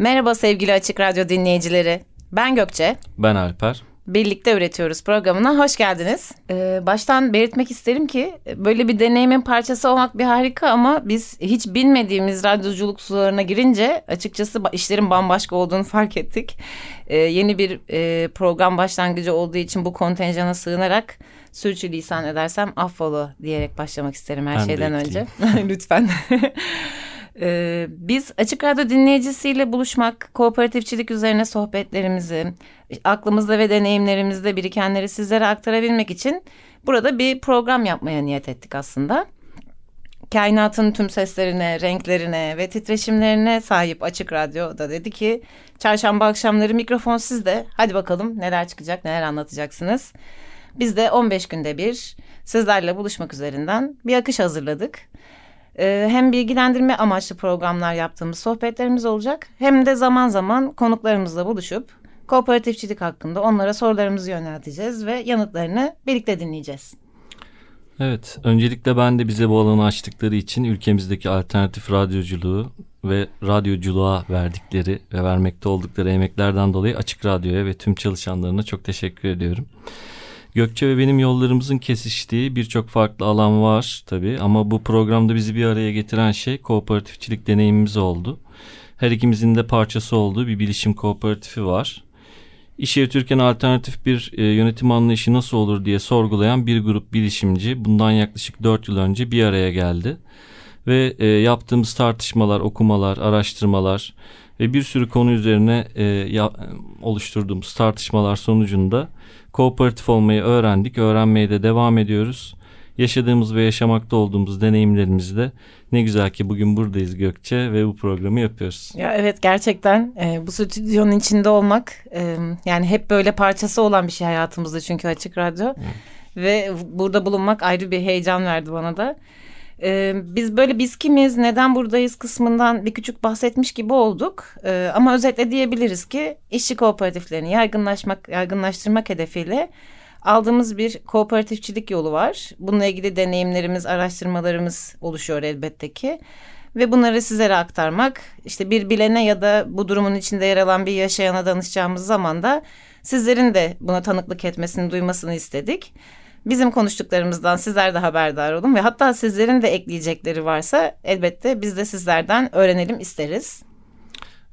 Merhaba sevgili Açık Radyo dinleyicileri. Ben Gökçe. Ben Alper. Birlikte Üretiyoruz programına hoş geldiniz. Ee, baştan belirtmek isterim ki böyle bir deneyimin parçası olmak bir harika ama biz hiç bilmediğimiz radyoculuk sularına girince açıkçası işlerin bambaşka olduğunu fark ettik. Ee, yeni bir e, program başlangıcı olduğu için bu kontenjana sığınarak sürçülisan edersem affola diyerek başlamak isterim her Ben de şeyden önce. Lütfen. Ee, biz Açık Radyo dinleyicisiyle buluşmak, kooperatifçilik üzerine sohbetlerimizi, aklımızda ve deneyimlerimizde birikenleri sizlere aktarabilmek için burada bir program yapmaya niyet ettik aslında. Kainatın tüm seslerine, renklerine ve titreşimlerine sahip Açık Radyo da dedi ki çarşamba akşamları mikrofon sizde. Hadi bakalım neler çıkacak, neler anlatacaksınız. Biz de 15 günde bir sizlerle buluşmak üzerinden bir akış hazırladık. Ee, hem bilgilendirme amaçlı programlar yaptığımız sohbetlerimiz olacak. Hem de zaman zaman konuklarımızla buluşup kooperatifçilik hakkında onlara sorularımızı yönelteceğiz ve yanıtlarını birlikte dinleyeceğiz. Evet, öncelikle ben de bize bu alanı açtıkları için ülkemizdeki alternatif radyoculuğu ve radyoculuğa verdikleri ve vermekte oldukları emeklerden dolayı Açık Radyo'ya ve tüm çalışanlarına çok teşekkür ediyorum. Gökçe ve benim yollarımızın kesiştiği birçok farklı alan var tabii ama bu programda bizi bir araya getiren şey kooperatifçilik deneyimimiz oldu. Her ikimizin de parçası olduğu bir bilişim kooperatifi var. İş yürütürken alternatif bir e, yönetim anlayışı nasıl olur diye sorgulayan bir grup bilişimci bundan yaklaşık 4 yıl önce bir araya geldi. Ve e, yaptığımız tartışmalar, okumalar, araştırmalar ve bir sürü konu üzerine e, ya, oluşturduğumuz tartışmalar sonucunda kooperatif olmayı öğrendik, öğrenmeye de devam ediyoruz. Yaşadığımız ve yaşamakta olduğumuz deneyimlerimizi de ne güzel ki bugün buradayız Gökçe ve bu programı yapıyoruz. Ya evet gerçekten e, bu stüdyonun içinde olmak e, yani hep böyle parçası olan bir şey hayatımızda çünkü Açık Radyo. Ve burada bulunmak ayrı bir heyecan verdi bana da. E, biz böyle biz kimiz, neden buradayız kısmından bir küçük bahsetmiş gibi olduk. E, ama özetle diyebiliriz ki işçi kooperatiflerini yaygınlaşmak, yaygınlaştırmak hedefiyle aldığımız bir kooperatifçilik yolu var. Bununla ilgili deneyimlerimiz, araştırmalarımız oluşuyor elbette ki. Ve bunları sizlere aktarmak, işte bir bilene ya da bu durumun içinde yer alan bir yaşayana danışacağımız zaman da sizlerin de buna tanıklık etmesini, duymasını istedik. Bizim konuştuklarımızdan sizler de haberdar olun ve hatta sizlerin de ekleyecekleri varsa elbette biz de sizlerden öğrenelim isteriz.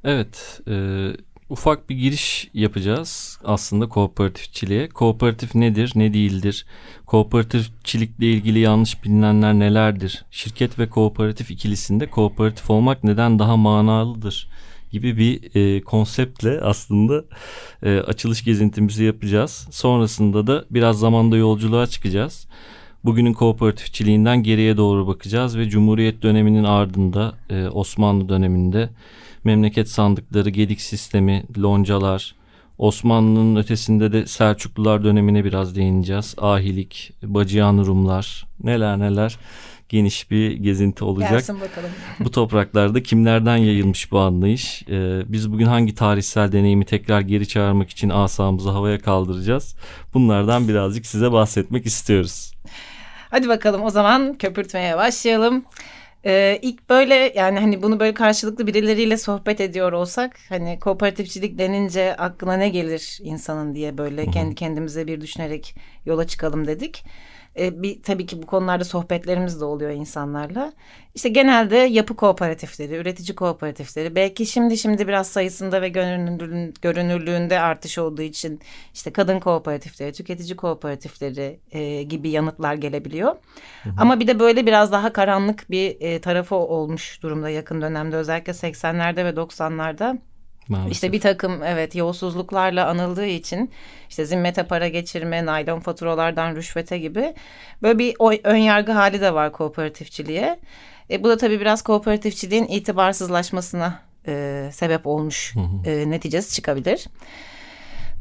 Evet, e, ufak bir giriş yapacağız aslında kooperatifçiliğe. Kooperatif nedir, ne değildir? Kooperatifçilikle ilgili yanlış bilinenler nelerdir? Şirket ve kooperatif ikilisinde kooperatif olmak neden daha manalıdır? Gibi bir e, konseptle aslında e, açılış gezintimizi yapacağız. Sonrasında da biraz zamanda yolculuğa çıkacağız. Bugünün kooperatifçiliğinden geriye doğru bakacağız ve Cumhuriyet döneminin ardında e, Osmanlı döneminde memleket sandıkları, gedik sistemi, loncalar, Osmanlı'nın ötesinde de Selçuklular dönemine biraz değineceğiz. Ahilik, Bacıyan Rumlar, neler neler geniş bir gezinti olacak. Gelsin bakalım. Bu topraklarda kimlerden yayılmış bu anlayış? Ee, biz bugün hangi tarihsel deneyimi tekrar geri çağırmak için asamızı havaya kaldıracağız? Bunlardan birazcık size bahsetmek istiyoruz. Hadi bakalım o zaman köpürtmeye başlayalım. Ee, ilk böyle yani hani bunu böyle karşılıklı birileriyle sohbet ediyor olsak hani kooperatifçilik denince aklına ne gelir insanın diye böyle kendi kendimize bir düşünerek yola çıkalım dedik. Ee, bir tabii ki bu konularda sohbetlerimiz de oluyor insanlarla. İşte genelde yapı kooperatifleri, üretici kooperatifleri belki şimdi şimdi biraz sayısında ve görünürlüğün- görünürlüğünde artış olduğu için işte kadın kooperatifleri, tüketici kooperatifleri e, gibi yanıtlar gelebiliyor. Ama bir de böyle biraz daha karanlık bir e, tarafı olmuş durumda yakın dönemde özellikle 80'lerde ve 90'larda. Maalesef. İşte bir takım evet yolsuzluklarla anıldığı için işte zimmete para geçirme, naylon faturalardan rüşvete gibi böyle bir ön yargı hali de var kooperatifçiliğe. E, bu da tabii biraz kooperatifçiliğin itibarsızlaşmasına e, sebep olmuş e, neticesi çıkabilir.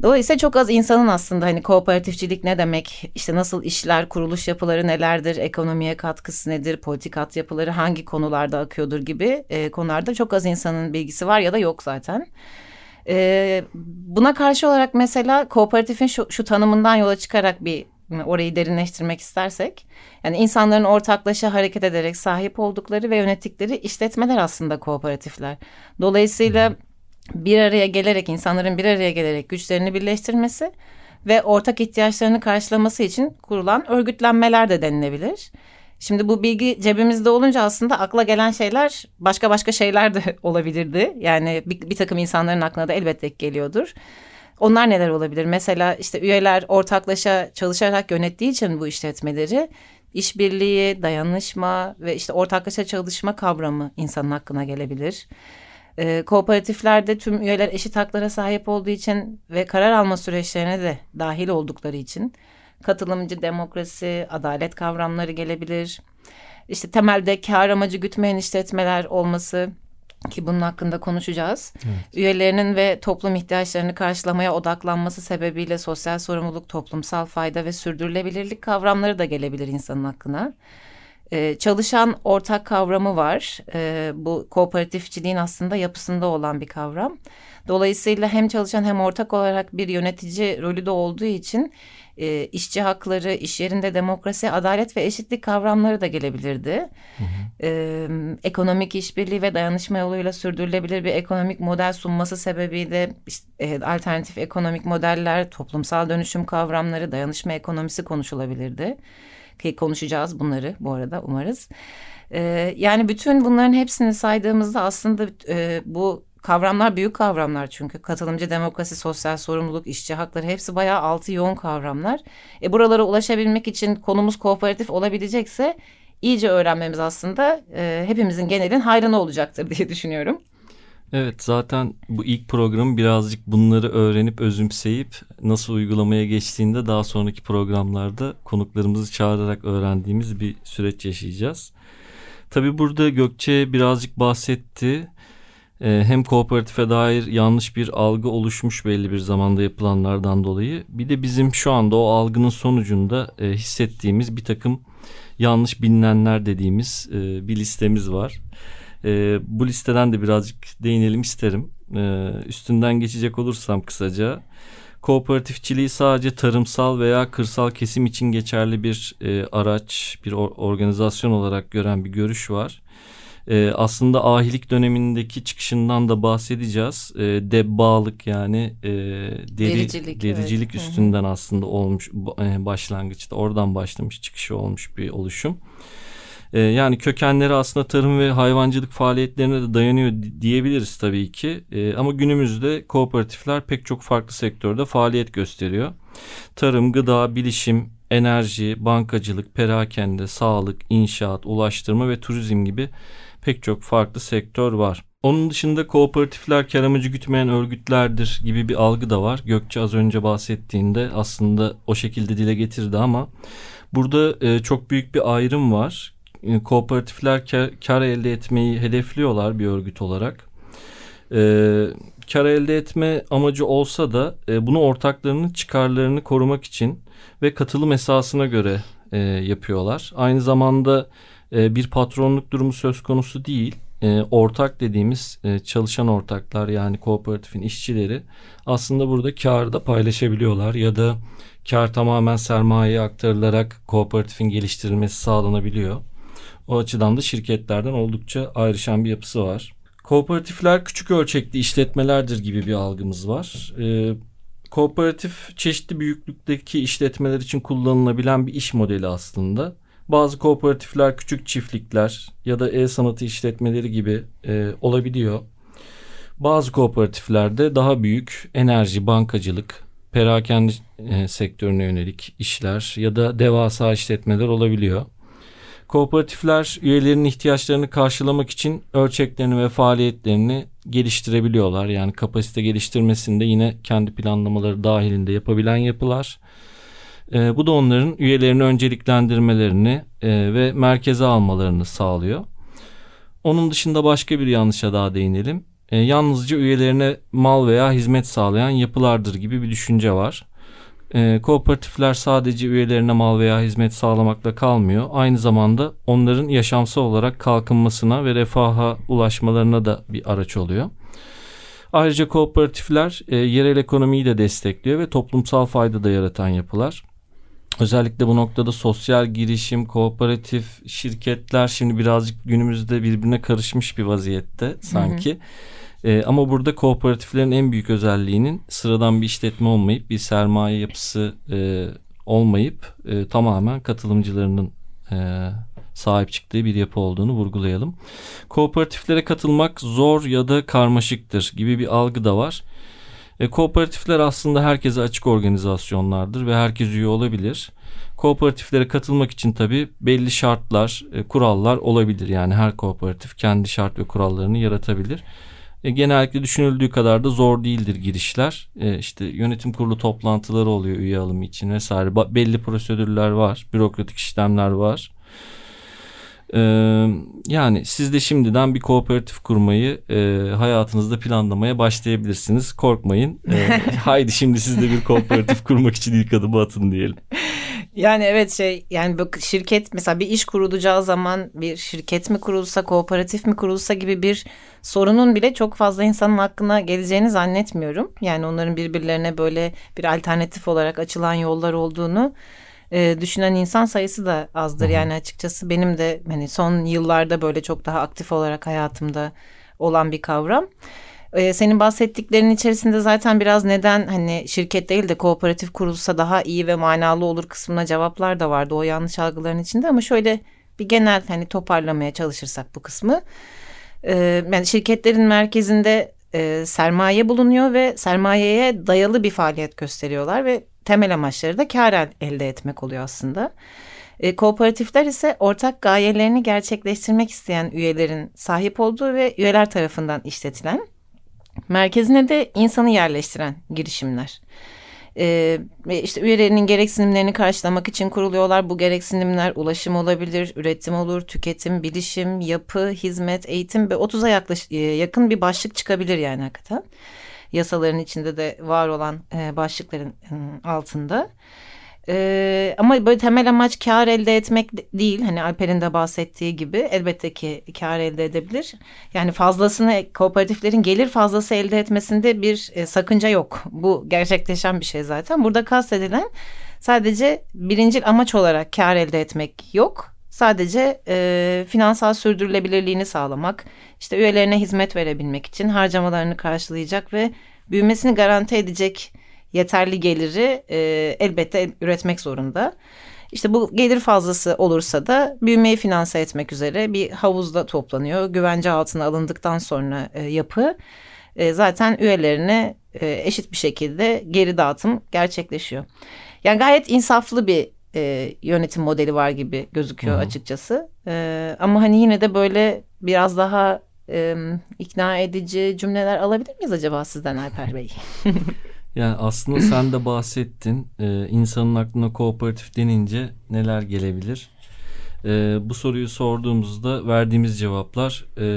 Dolayısıyla çok az insanın aslında hani kooperatifçilik ne demek, işte nasıl işler, kuruluş yapıları nelerdir, ekonomiye katkısı nedir, politikat yapıları hangi konularda akıyordur gibi e, konularda çok az insanın bilgisi var ya da yok zaten. E, buna karşı olarak mesela kooperatifin şu, şu tanımından yola çıkarak bir orayı derinleştirmek istersek yani insanların ortaklaşa hareket ederek sahip oldukları ve yönettikleri işletmeler aslında kooperatifler. Dolayısıyla bir araya gelerek insanların bir araya gelerek güçlerini birleştirmesi ve ortak ihtiyaçlarını karşılaması için kurulan örgütlenmeler de denilebilir. Şimdi bu bilgi cebimizde olunca aslında akla gelen şeyler başka başka şeyler de olabilirdi. Yani bir, bir takım insanların aklına da elbette geliyordur. Onlar neler olabilir? Mesela işte üyeler ortaklaşa çalışarak yönettiği için bu işletmeleri işbirliği, dayanışma ve işte ortaklaşa çalışma kavramı insanın hakkına gelebilir. E, kooperatiflerde tüm üyeler eşit haklara sahip olduğu için ve karar alma süreçlerine de dahil oldukları için katılımcı demokrasi, adalet kavramları gelebilir. İşte temelde kar amacı gütmeyen işletmeler olması ki bunun hakkında konuşacağız. Evet. Üyelerinin ve toplum ihtiyaçlarını karşılamaya odaklanması sebebiyle sosyal sorumluluk, toplumsal fayda ve sürdürülebilirlik kavramları da gelebilir insanın hakkına. Ee, çalışan ortak kavramı var. Ee, bu kooperatifçiliğin aslında yapısında olan bir kavram. Dolayısıyla hem çalışan hem ortak olarak bir yönetici rolü de olduğu için e, işçi hakları, iş yerinde demokrasi, adalet ve eşitlik kavramları da gelebilirdi. Hı hı. E, ekonomik işbirliği ve dayanışma yoluyla sürdürülebilir bir ekonomik model sunması sebebiyle işte, e, alternatif ekonomik modeller, toplumsal dönüşüm kavramları, dayanışma ekonomisi konuşulabilirdi. Konuşacağız bunları bu arada umarız. E, yani bütün bunların hepsini saydığımızda aslında e, bu kavramlar büyük kavramlar çünkü katılımcı demokrasi, sosyal sorumluluk, işçi hakları hepsi bayağı altı yoğun kavramlar. E buralara ulaşabilmek için konumuz kooperatif olabilecekse iyice öğrenmemiz aslında e, hepimizin genelin hayrına olacaktır diye düşünüyorum. Evet zaten bu ilk program birazcık bunları öğrenip özümseyip nasıl uygulamaya geçtiğinde daha sonraki programlarda konuklarımızı çağırarak öğrendiğimiz bir süreç yaşayacağız. Tabi burada Gökçe birazcık bahsetti e, hem kooperatife dair yanlış bir algı oluşmuş belli bir zamanda yapılanlardan dolayı. Bir de bizim şu anda o algının sonucunda e, hissettiğimiz bir takım yanlış bilinenler dediğimiz e, bir listemiz var. E, bu listeden de birazcık değinelim isterim. E, üstünden geçecek olursam kısaca. Kooperatifçiliği sadece tarımsal veya kırsal kesim için geçerli bir e, araç, bir or organizasyon olarak gören bir görüş var. E, aslında ahilik dönemindeki çıkışından da bahsedeceğiz. E, debbalık yani e, deri, dericilik, dericilik evet. üstünden aslında olmuş e, başlangıçta oradan başlamış çıkışı olmuş bir oluşum. E, yani kökenleri aslında tarım ve hayvancılık faaliyetlerine de dayanıyor diyebiliriz tabii ki. E, ama günümüzde kooperatifler pek çok farklı sektörde faaliyet gösteriyor. Tarım, gıda, bilişim, enerji, bankacılık, perakende, sağlık, inşaat, ulaştırma ve turizm gibi pek çok farklı sektör var. Onun dışında kooperatifler kar amacı gütmeyen örgütlerdir gibi bir algı da var. Gökçe az önce bahsettiğinde aslında o şekilde dile getirdi ama burada e, çok büyük bir ayrım var. E, kooperatifler kar, kar elde etmeyi hedefliyorlar bir örgüt olarak. E, kar elde etme amacı olsa da e, bunu ortaklarının çıkarlarını korumak için ve katılım esasına göre e, yapıyorlar. Aynı zamanda e, bir patronluk durumu söz konusu değil. E, ortak dediğimiz e, çalışan ortaklar yani kooperatifin işçileri aslında burada karı da paylaşabiliyorlar ya da kar tamamen sermayeye aktarılarak kooperatifin geliştirilmesi sağlanabiliyor. O açıdan da şirketlerden oldukça ayrışan bir yapısı var. Kooperatifler küçük ölçekli işletmelerdir gibi bir algımız var. Ee, kooperatif çeşitli büyüklükteki işletmeler için kullanılabilen bir iş modeli aslında. Bazı kooperatifler küçük çiftlikler ya da el sanatı işletmeleri gibi e, olabiliyor. Bazı kooperatiflerde daha büyük enerji, bankacılık, perakende e, sektörüne yönelik işler ya da devasa işletmeler olabiliyor. Kooperatifler üyelerinin ihtiyaçlarını karşılamak için ölçeklerini ve faaliyetlerini geliştirebiliyorlar. Yani kapasite geliştirmesinde yine kendi planlamaları dahilinde yapabilen yapılar. E, bu da onların üyelerini önceliklendirmelerini e, ve merkeze almalarını sağlıyor. onun dışında başka bir yanlışa daha değinelim. E, yalnızca üyelerine mal veya hizmet sağlayan yapılardır gibi bir düşünce var. E, kooperatifler sadece üyelerine mal veya hizmet sağlamakla kalmıyor. Aynı zamanda onların yaşamsal olarak kalkınmasına ve refaha ulaşmalarına da bir araç oluyor. Ayrıca kooperatifler e, yerel ekonomiyi de destekliyor ve toplumsal fayda da yaratan yapılar. Özellikle bu noktada sosyal girişim, kooperatif şirketler şimdi birazcık günümüzde birbirine karışmış bir vaziyette sanki. Hı hı. E, ama burada kooperatiflerin en büyük özelliğinin sıradan bir işletme olmayıp bir sermaye yapısı e, olmayıp e, tamamen katılımcılarının e, sahip çıktığı bir yapı olduğunu vurgulayalım. Kooperatiflere katılmak zor ya da karmaşıktır gibi bir algı da var. E, kooperatifler aslında herkese açık organizasyonlardır ve herkes üye olabilir. Kooperatiflere katılmak için tabi belli şartlar, e, kurallar olabilir. Yani her kooperatif kendi şart ve kurallarını yaratabilir. E, genellikle düşünüldüğü kadar da zor değildir girişler. E, işte yönetim kurulu toplantıları oluyor üye alımı için vesaire. Ba- belli prosedürler var, bürokratik işlemler var. Ee, yani siz de şimdiden bir kooperatif kurmayı e, hayatınızda planlamaya başlayabilirsiniz. Korkmayın. Haydi şimdi siz de bir kooperatif kurmak için ilk adımı atın diyelim. Yani evet şey yani bak şirket mesela bir iş kurulacağı zaman bir şirket mi kurulsa kooperatif mi kurulsa gibi bir sorunun bile çok fazla insanın hakkına geleceğini zannetmiyorum. Yani onların birbirlerine böyle bir alternatif olarak açılan yollar olduğunu e, düşünen insan sayısı da azdır. Yani açıkçası benim de hani son yıllarda böyle çok daha aktif olarak hayatımda olan bir kavram. Ee, senin bahsettiklerinin içerisinde zaten biraz neden hani şirket değil de kooperatif kurulsa daha iyi ve manalı olur kısmına cevaplar da vardı o yanlış algıların içinde ama şöyle bir genel hani toparlamaya çalışırsak bu kısmı. Ee, yani şirketlerin merkezinde e, sermaye bulunuyor ve sermayeye dayalı bir faaliyet gösteriyorlar ve temel amaçları da kar elde etmek oluyor aslında. E, kooperatifler ise ortak gayelerini gerçekleştirmek isteyen üyelerin sahip olduğu ve üyeler tarafından işletilen, merkezine de insanı yerleştiren girişimler. Ee, işte üyelerinin gereksinimlerini karşılamak için kuruluyorlar. Bu gereksinimler ulaşım olabilir, üretim olur, tüketim, bilişim, yapı, hizmet, eğitim ve 30'a yaklaş, e, yakın bir başlık çıkabilir yani hakikaten yasaların içinde de var olan e, başlıkların e, altında. Ee, ama böyle temel amaç kar elde etmek değil. Hani Alper'in de bahsettiği gibi elbette ki kar elde edebilir. Yani fazlasını kooperatiflerin gelir fazlası elde etmesinde bir e, sakınca yok. Bu gerçekleşen bir şey zaten. Burada kastedilen sadece birincil amaç olarak kar elde etmek yok. Sadece e, finansal sürdürülebilirliğini sağlamak, işte üyelerine hizmet verebilmek için harcamalarını karşılayacak ve büyümesini garanti edecek yeterli geliri e, elbette üretmek zorunda. İşte bu gelir fazlası olursa da büyümeyi finanse etmek üzere bir havuzda toplanıyor. Güvence altına alındıktan sonra e, yapı e, zaten üyelerine e, eşit bir şekilde geri dağıtım gerçekleşiyor. Yani gayet insaflı bir e, yönetim modeli var gibi gözüküyor Hı-hı. açıkçası. E, ama hani yine de böyle biraz daha e, ikna edici cümleler alabilir miyiz acaba sizden Alper Bey? yani aslında sen de bahsettin. Ee, insanın aklına kooperatif denince neler gelebilir? Ee, bu soruyu sorduğumuzda verdiğimiz cevaplar e,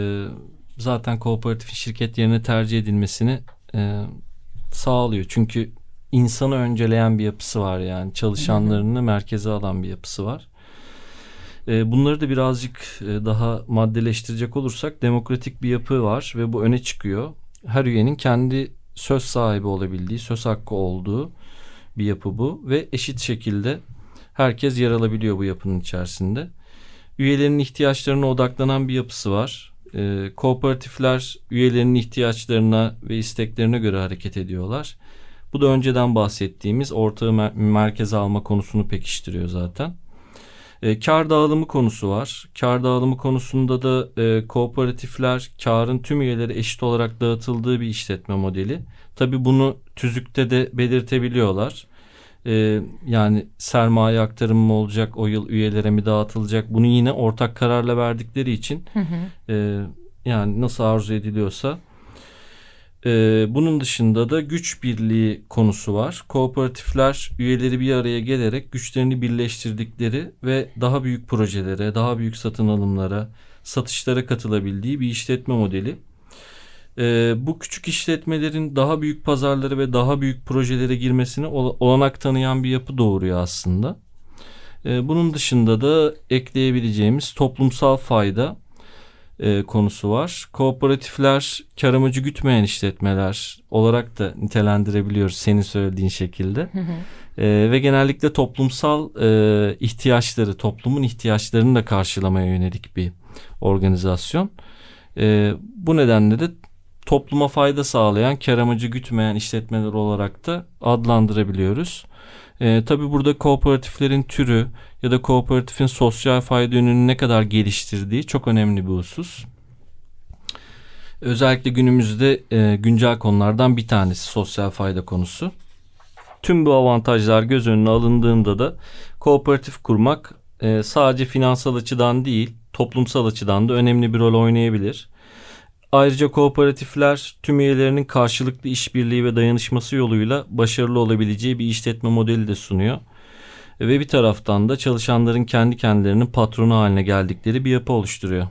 zaten kooperatif şirket yerine tercih edilmesini e, sağlıyor. Çünkü insanı önceleyen bir yapısı var yani çalışanlarını merkeze alan bir yapısı var. E, bunları da birazcık e, daha maddeleştirecek olursak demokratik bir yapı var ve bu öne çıkıyor. Her üyenin kendi söz sahibi olabildiği, söz hakkı olduğu bir yapı bu ve eşit şekilde herkes yer alabiliyor bu yapının içerisinde. Üyelerin ihtiyaçlarına odaklanan bir yapısı var. E, kooperatifler üyelerinin ihtiyaçlarına ve isteklerine göre hareket ediyorlar. Bu da önceden bahsettiğimiz ortağı mer- merkeze alma konusunu pekiştiriyor zaten. E, kar dağılımı konusu var. Kar dağılımı konusunda da e, kooperatifler karın tüm üyeleri eşit olarak dağıtıldığı bir işletme modeli. Tabi bunu tüzükte de belirtebiliyorlar. E, yani sermaye aktarımı mı olacak, o yıl üyelere mi dağıtılacak? Bunu yine ortak kararla verdikleri için hı hı. E, yani nasıl arzu ediliyorsa ee, bunun dışında da güç birliği konusu var. Kooperatifler üyeleri bir araya gelerek güçlerini birleştirdikleri ve daha büyük projelere, daha büyük satın alımlara, satışlara katılabildiği bir işletme modeli. Ee, bu küçük işletmelerin daha büyük pazarları ve daha büyük projelere girmesine ol- olanak tanıyan bir yapı doğuruyor aslında. Ee, bunun dışında da ekleyebileceğimiz toplumsal fayda e, konusu var. Kooperatifler kar amacı gütmeyen işletmeler olarak da nitelendirebiliyoruz senin söylediğin şekilde. Ee, ve genellikle toplumsal e, ihtiyaçları, toplumun ihtiyaçlarını da karşılamaya yönelik bir organizasyon. Ee, bu nedenle de topluma fayda sağlayan, kar amacı gütmeyen işletmeler olarak da adlandırabiliyoruz. Ee, tabii burada kooperatiflerin türü ya da kooperatifin sosyal fayda yönünü ne kadar geliştirdiği çok önemli bir husus. Özellikle günümüzde e, güncel konulardan bir tanesi sosyal fayda konusu. Tüm bu avantajlar göz önüne alındığında da kooperatif kurmak e, sadece finansal açıdan değil, toplumsal açıdan da önemli bir rol oynayabilir. Ayrıca kooperatifler tüm üyelerinin karşılıklı işbirliği ve dayanışması yoluyla başarılı olabileceği bir işletme modeli de sunuyor. Ve bir taraftan da çalışanların kendi kendilerinin patronu haline geldikleri bir yapı oluşturuyor.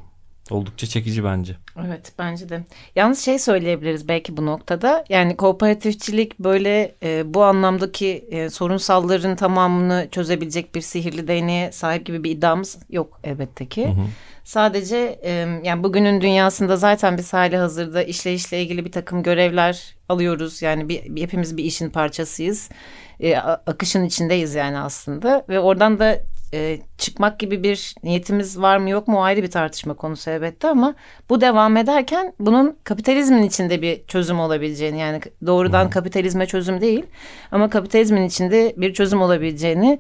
Oldukça çekici bence. Evet bence de. Yalnız şey söyleyebiliriz belki bu noktada. Yani kooperatifçilik böyle e, bu anlamdaki e, sorunsalların tamamını çözebilecek bir sihirli değneğe sahip gibi bir iddiamız yok elbette ki. Hı hı. Sadece e, yani bugünün dünyasında zaten biz hali hazırda işleyişle ilgili bir takım görevler alıyoruz. Yani bir, bir- hepimiz bir işin parçasıyız. E, akışın içindeyiz yani aslında ve oradan da e, çıkmak gibi bir niyetimiz var mı yok mu o ayrı bir tartışma konusu elbette ama bu devam ederken bunun kapitalizmin içinde bir çözüm olabileceğini yani doğrudan kapitalizme çözüm değil ama kapitalizmin içinde bir çözüm olabileceğini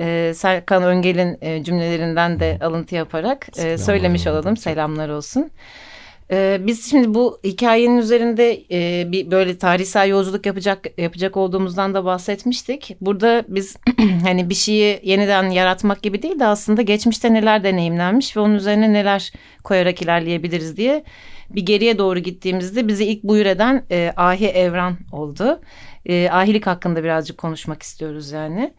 e, Serkan Öngel'in e, cümlelerinden de alıntı yaparak e, söylemiş olalım selamlar olsun. Ee, biz şimdi bu hikayenin üzerinde e, bir böyle tarihsel yolculuk yapacak yapacak olduğumuzdan da bahsetmiştik. Burada biz hani bir şeyi yeniden yaratmak gibi değil de aslında geçmişte neler deneyimlenmiş ve onun üzerine neler koyarak ilerleyebiliriz diye bir geriye doğru gittiğimizde bizi ilk buyur eden e, Ahi Evran oldu. E, ahilik hakkında birazcık konuşmak istiyoruz yani.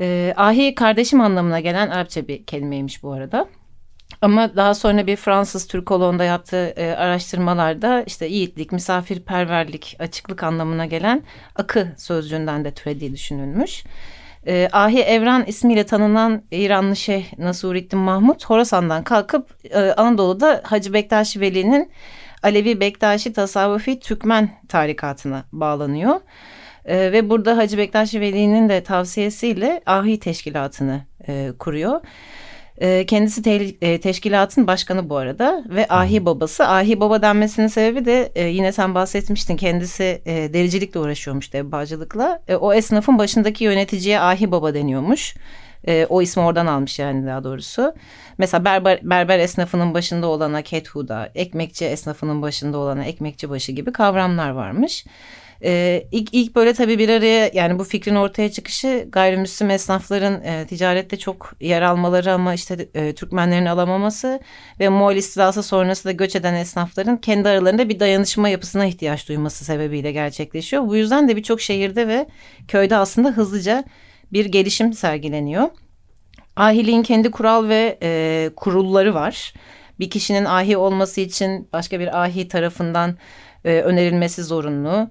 E, ahi kardeşim anlamına gelen Arapça bir kelimeymiş bu arada. Ama daha sonra bir Fransız Türkoloğunda yaptığı e, araştırmalarda işte yiğitlik, misafirperverlik, açıklık anlamına gelen akı sözcüğünden de türediği düşünülmüş. E, Ahi Evran ismiyle tanınan İranlı Şeyh Nasurettin Mahmut Horasan'dan kalkıp e, Anadolu'da Hacı Bektaşi Veli'nin Alevi Bektaşi Tasavvufi Türkmen tarikatına bağlanıyor. E, ve burada Hacı Bektaşi Veli'nin de tavsiyesiyle Ahi Teşkilatı'nı e, kuruyor. E, kendisi te- e, teşkilatın başkanı bu arada ve Ahi babası. Ahi baba denmesinin sebebi de e, yine sen bahsetmiştin kendisi e, dericilikle uğraşıyormuş devbacılıkla. E, o esnafın başındaki yöneticiye Ahi baba deniyormuş. E, o ismi oradan almış yani daha doğrusu. Mesela berber, berber esnafının başında olana kethuda, ekmekçi esnafının başında olana ekmekçi başı gibi kavramlar varmış. Ee, ilk, ilk böyle tabii bir araya yani bu fikrin ortaya çıkışı gayrimüslim esnafların e, ticarette çok yer almaları ama işte e, Türkmenlerin alamaması ve Moğol istilası sonrası da göç eden esnafların kendi aralarında bir dayanışma yapısına ihtiyaç duyması sebebiyle gerçekleşiyor. Bu yüzden de birçok şehirde ve köyde aslında hızlıca bir gelişim sergileniyor. Ahiliğin kendi kural ve e, kurulları var. Bir kişinin ahi olması için başka bir ahi tarafından e, önerilmesi zorunlu.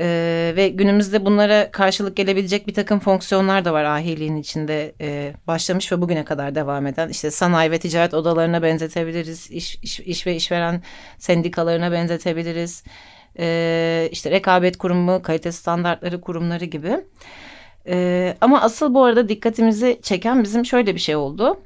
E, ve günümüzde bunlara karşılık gelebilecek bir takım fonksiyonlar da var ahiliğin içinde e, başlamış ve bugüne kadar devam eden. İşte sanayi ve ticaret odalarına benzetebiliriz, iş, iş, iş ve işveren sendikalarına benzetebiliriz. E, işte rekabet kurumu, kalite standartları kurumları gibi. E, ama asıl bu arada dikkatimizi çeken bizim şöyle bir şey oldu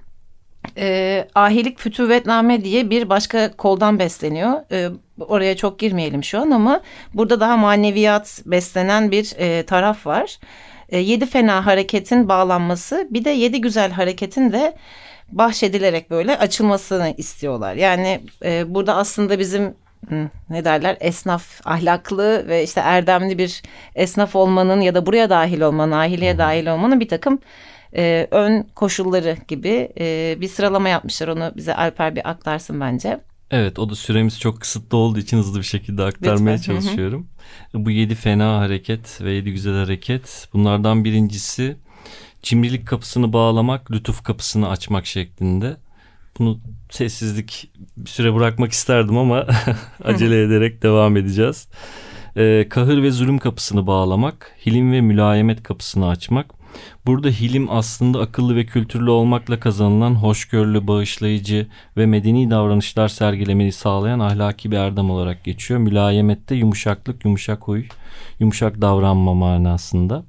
e, ahilik fütüvvetname diye bir başka koldan besleniyor. E, oraya çok girmeyelim şu an ama burada daha maneviyat beslenen bir e, taraf var. E, yedi fena hareketin bağlanması bir de yedi güzel hareketin de bahşedilerek böyle açılmasını istiyorlar. Yani e, burada aslında bizim ne derler esnaf ahlaklı ve işte erdemli bir esnaf olmanın ya da buraya dahil olmanın ahiliye dahil olmanın bir takım e, ön koşulları gibi e, bir sıralama yapmışlar. Onu bize Alper bir aktarsın bence. Evet o da süremiz çok kısıtlı olduğu için hızlı bir şekilde aktarmaya Lütfen, çalışıyorum. Bu yedi fena hareket ve yedi güzel hareket bunlardan birincisi cimrilik kapısını bağlamak, lütuf kapısını açmak şeklinde. bunu sessizlik bir süre bırakmak isterdim ama acele ederek devam edeceğiz. Ee, kahır ve zulüm kapısını bağlamak, hilim ve mülayemet kapısını açmak. Burada hilim aslında akıllı ve kültürlü olmakla kazanılan hoşgörülü, bağışlayıcı ve medeni davranışlar sergilemeyi sağlayan ahlaki bir erdem olarak geçiyor. Mülayemette yumuşaklık, yumuşak huy, yumuşak davranma manasında.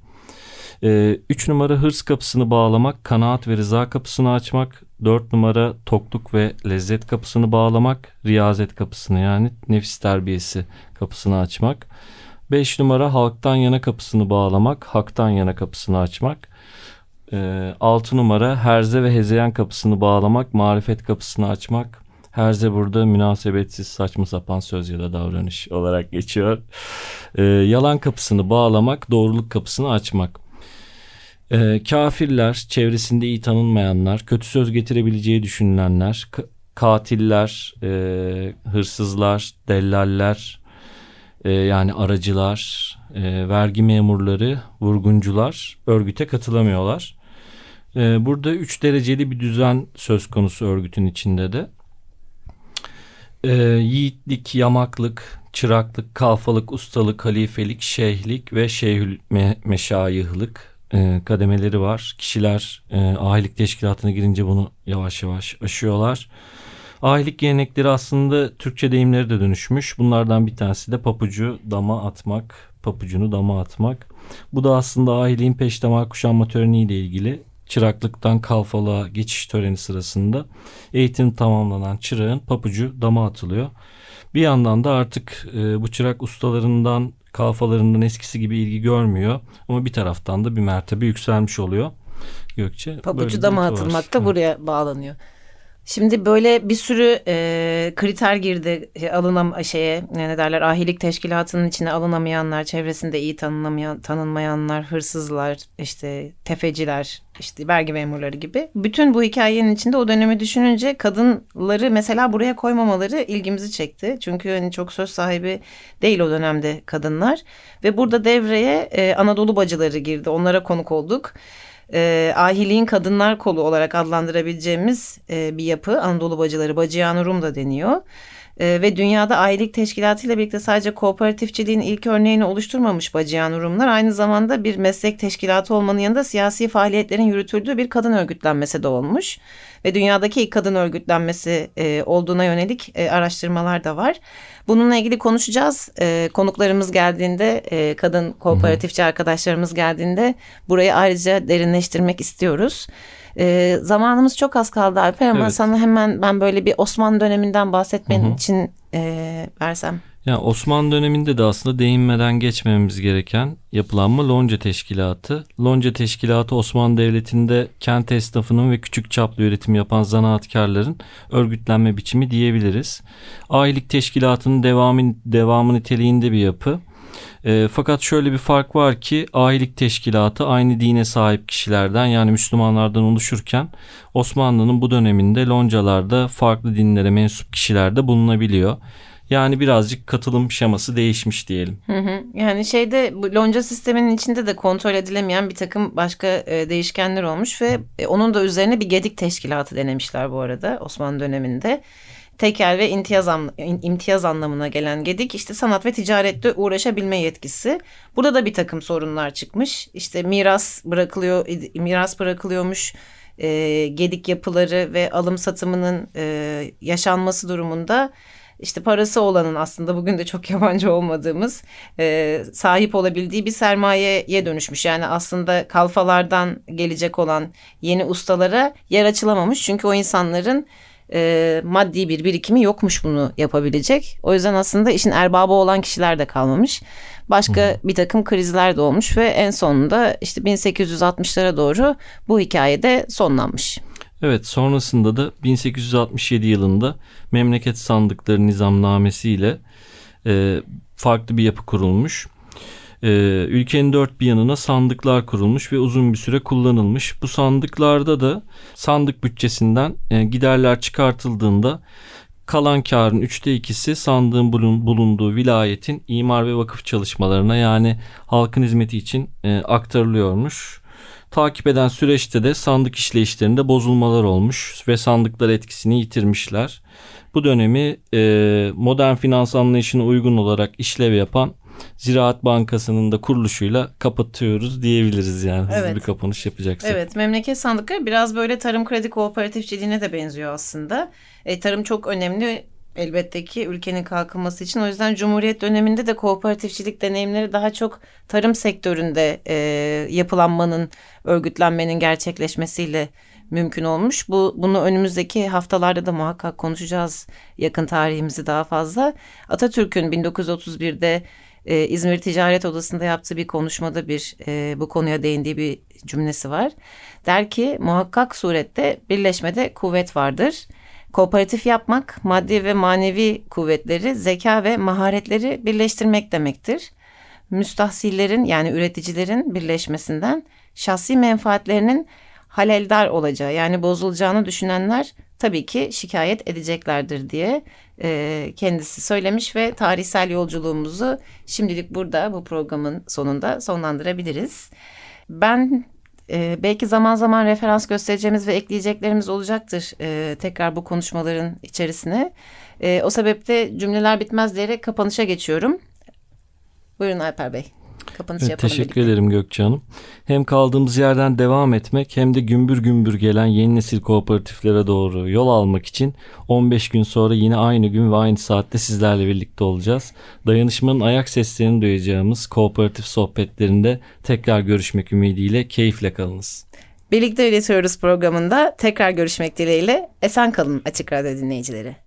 Ee, üç numara hırs kapısını bağlamak, kanaat ve rıza kapısını açmak. Dört numara tokluk ve lezzet kapısını bağlamak, riyazet kapısını yani nefis terbiyesi kapısını açmak. Beş numara halktan yana kapısını bağlamak, haktan yana kapısını açmak. Ee, altı numara herze ve hezeyan kapısını bağlamak, marifet kapısını açmak. Herze burada münasebetsiz saçma sapan söz ya da davranış olarak geçiyor. Ee, yalan kapısını bağlamak, doğruluk kapısını açmak. Ee, kafirler, çevresinde iyi tanınmayanlar, kötü söz getirebileceği düşünülenler, katiller, e, hırsızlar, dellaller, e, yani aracılar, e, vergi memurları, vurguncular örgüte katılamıyorlar. E, burada üç dereceli bir düzen söz konusu örgütün içinde de. E, yiğitlik, yamaklık, çıraklık, kalfalık, ustalık, halifelik, şeyhlik ve şeyhül me- meşayihlik e, kademeleri var. Kişiler e, ahilik teşkilatına girince bunu yavaş yavaş aşıyorlar. Ahilik gelenekleri aslında Türkçe deyimleri de dönüşmüş. Bunlardan bir tanesi de papucu dama atmak, papucunu dama atmak. Bu da aslında ahiliğin peştemal kuşanma töreniyle ilgili. Çıraklıktan kalfalığa geçiş töreni sırasında eğitim tamamlanan çırağın papucu dama atılıyor. Bir yandan da artık e, bu çırak ustalarından, kalfalarından eskisi gibi ilgi görmüyor. Ama bir taraftan da bir mertebe yükselmiş oluyor. Gökçe. bir dama yapı var. atılmak da buraya bağlanıyor. Şimdi böyle bir sürü e, kriter girdi e, alınam şeye ne derler ahilik teşkilatının içine alınamayanlar, çevresinde iyi tanınamayan tanınmayanlar, hırsızlar, işte tefeciler, işte vergi memurları gibi. Bütün bu hikayenin içinde o dönemi düşününce kadınları mesela buraya koymamaları ilgimizi çekti. Çünkü hani çok söz sahibi değil o dönemde kadınlar ve burada devreye e, Anadolu bacıları girdi. Onlara konuk olduk e, ahiliğin kadınlar kolu olarak adlandırabileceğimiz e, bir yapı Anadolu Bacıları Bacıyan Rum da deniyor. E, ve dünyada ahilik teşkilatı ile birlikte sadece kooperatifçiliğin ilk örneğini oluşturmamış Bacıyan Rumlar aynı zamanda bir meslek teşkilatı olmanın yanında siyasi faaliyetlerin yürütüldüğü bir kadın örgütlenmesi de olmuş. Ve dünyadaki ilk kadın örgütlenmesi e, olduğuna yönelik e, araştırmalar da var. Bununla ilgili konuşacağız. E, konuklarımız geldiğinde, e, kadın kooperatifçi arkadaşlarımız geldiğinde burayı ayrıca derinleştirmek istiyoruz. E, zamanımız çok az kaldı Alper ama Evet. sana hemen ben böyle bir Osmanlı döneminden bahsetmen için e, versem. Yani Osmanlı döneminde de aslında değinmeden geçmememiz gereken yapılanma Lonca Teşkilatı. Lonca Teşkilatı Osmanlı Devleti'nde kent esnafının ve küçük çaplı üretim yapan zanaatkarların örgütlenme biçimi diyebiliriz. Ahilik Teşkilatı'nın devamı, devamı niteliğinde bir yapı. E, fakat şöyle bir fark var ki ahilik teşkilatı aynı dine sahip kişilerden yani Müslümanlardan oluşurken Osmanlı'nın bu döneminde loncalarda farklı dinlere mensup kişiler de bulunabiliyor. Yani birazcık katılım şeması değişmiş diyelim. Hı hı. Yani şeyde bu lonca sisteminin içinde de kontrol edilemeyen bir takım başka e, değişkenler olmuş ve e, onun da üzerine bir gedik teşkilatı denemişler bu arada Osmanlı döneminde. Tekel ve imtiyaz, an- imtiyaz anlamına gelen gedik işte sanat ve ticarette uğraşabilme yetkisi. Burada da bir takım sorunlar çıkmış. İşte miras bırakılıyor, miras bırakılıyormuş. E, gedik yapıları ve alım satımının e, yaşanması durumunda işte parası olanın aslında bugün de çok yabancı olmadığımız e, sahip olabildiği bir sermayeye dönüşmüş. Yani aslında kalfalardan gelecek olan yeni ustalara yer açılamamış. Çünkü o insanların e, maddi bir birikimi yokmuş bunu yapabilecek. O yüzden aslında işin erbabı olan kişiler de kalmamış. Başka bir takım krizler de olmuş ve en sonunda işte 1860'lara doğru bu hikayede sonlanmış. Evet sonrasında da 1867 yılında memleket sandıkları nizamnamesiyle e, farklı bir yapı kurulmuş. E, ülkenin dört bir yanına sandıklar kurulmuş ve uzun bir süre kullanılmış. Bu sandıklarda da sandık bütçesinden e, giderler çıkartıldığında kalan karın üçte ikisi sandığın bulun- bulunduğu vilayetin imar ve vakıf çalışmalarına yani halkın hizmeti için e, aktarılıyormuş. takip eden süreçte de sandık işleyişlerinde bozulmalar olmuş ve sandıklar etkisini yitirmişler. Bu dönemi e, modern finans anlayışına uygun olarak işlev yapan Ziraat Bankası'nın da kuruluşuyla kapatıyoruz diyebiliriz yani. Hızlı Evet. bir kapanış yapacaksak. Evet memleket sandıkları biraz böyle tarım kredi kooperatifçiliğine de benziyor aslında. E, tarım çok önemli elbette ki ülkenin kalkınması için. O yüzden Cumhuriyet döneminde de kooperatifçilik deneyimleri daha çok tarım sektöründe e, yapılanmanın, örgütlenmenin gerçekleşmesiyle mümkün olmuş. Bu bunu önümüzdeki haftalarda da muhakkak konuşacağız yakın tarihimizi daha fazla. Atatürk'ün 1931'de e, İzmir Ticaret Odası'nda yaptığı bir konuşmada bir e, bu konuya değindiği bir cümlesi var. Der ki muhakkak surette birleşmede kuvvet vardır. Kooperatif yapmak maddi ve manevi kuvvetleri, zeka ve maharetleri birleştirmek demektir. Müstahsillerin yani üreticilerin birleşmesinden şahsi menfaatlerinin haleldar olacağı yani bozulacağını düşünenler tabii ki şikayet edeceklerdir diye e, kendisi söylemiş ve tarihsel yolculuğumuzu şimdilik burada bu programın sonunda sonlandırabiliriz. Ben e, belki zaman zaman referans göstereceğimiz ve ekleyeceklerimiz olacaktır e, tekrar bu konuşmaların içerisine. E, o sebeple cümleler bitmez diyerek kapanışa geçiyorum. Buyurun Alper Bey. Kapanış Evet, yapalım teşekkür birlikte. ederim Gökçe Hanım. Hem kaldığımız yerden devam etmek hem de gümbür gümbür gelen yeni nesil kooperatiflere doğru yol almak için 15 gün sonra yine aynı gün ve aynı saatte sizlerle birlikte olacağız. Dayanışmanın ayak seslerini duyacağımız kooperatif sohbetlerinde tekrar görüşmek ümidiyle keyifle kalınız. Birlikte üretiyoruz programında tekrar görüşmek dileğiyle. Esen kalın Açık Radyo dinleyicileri.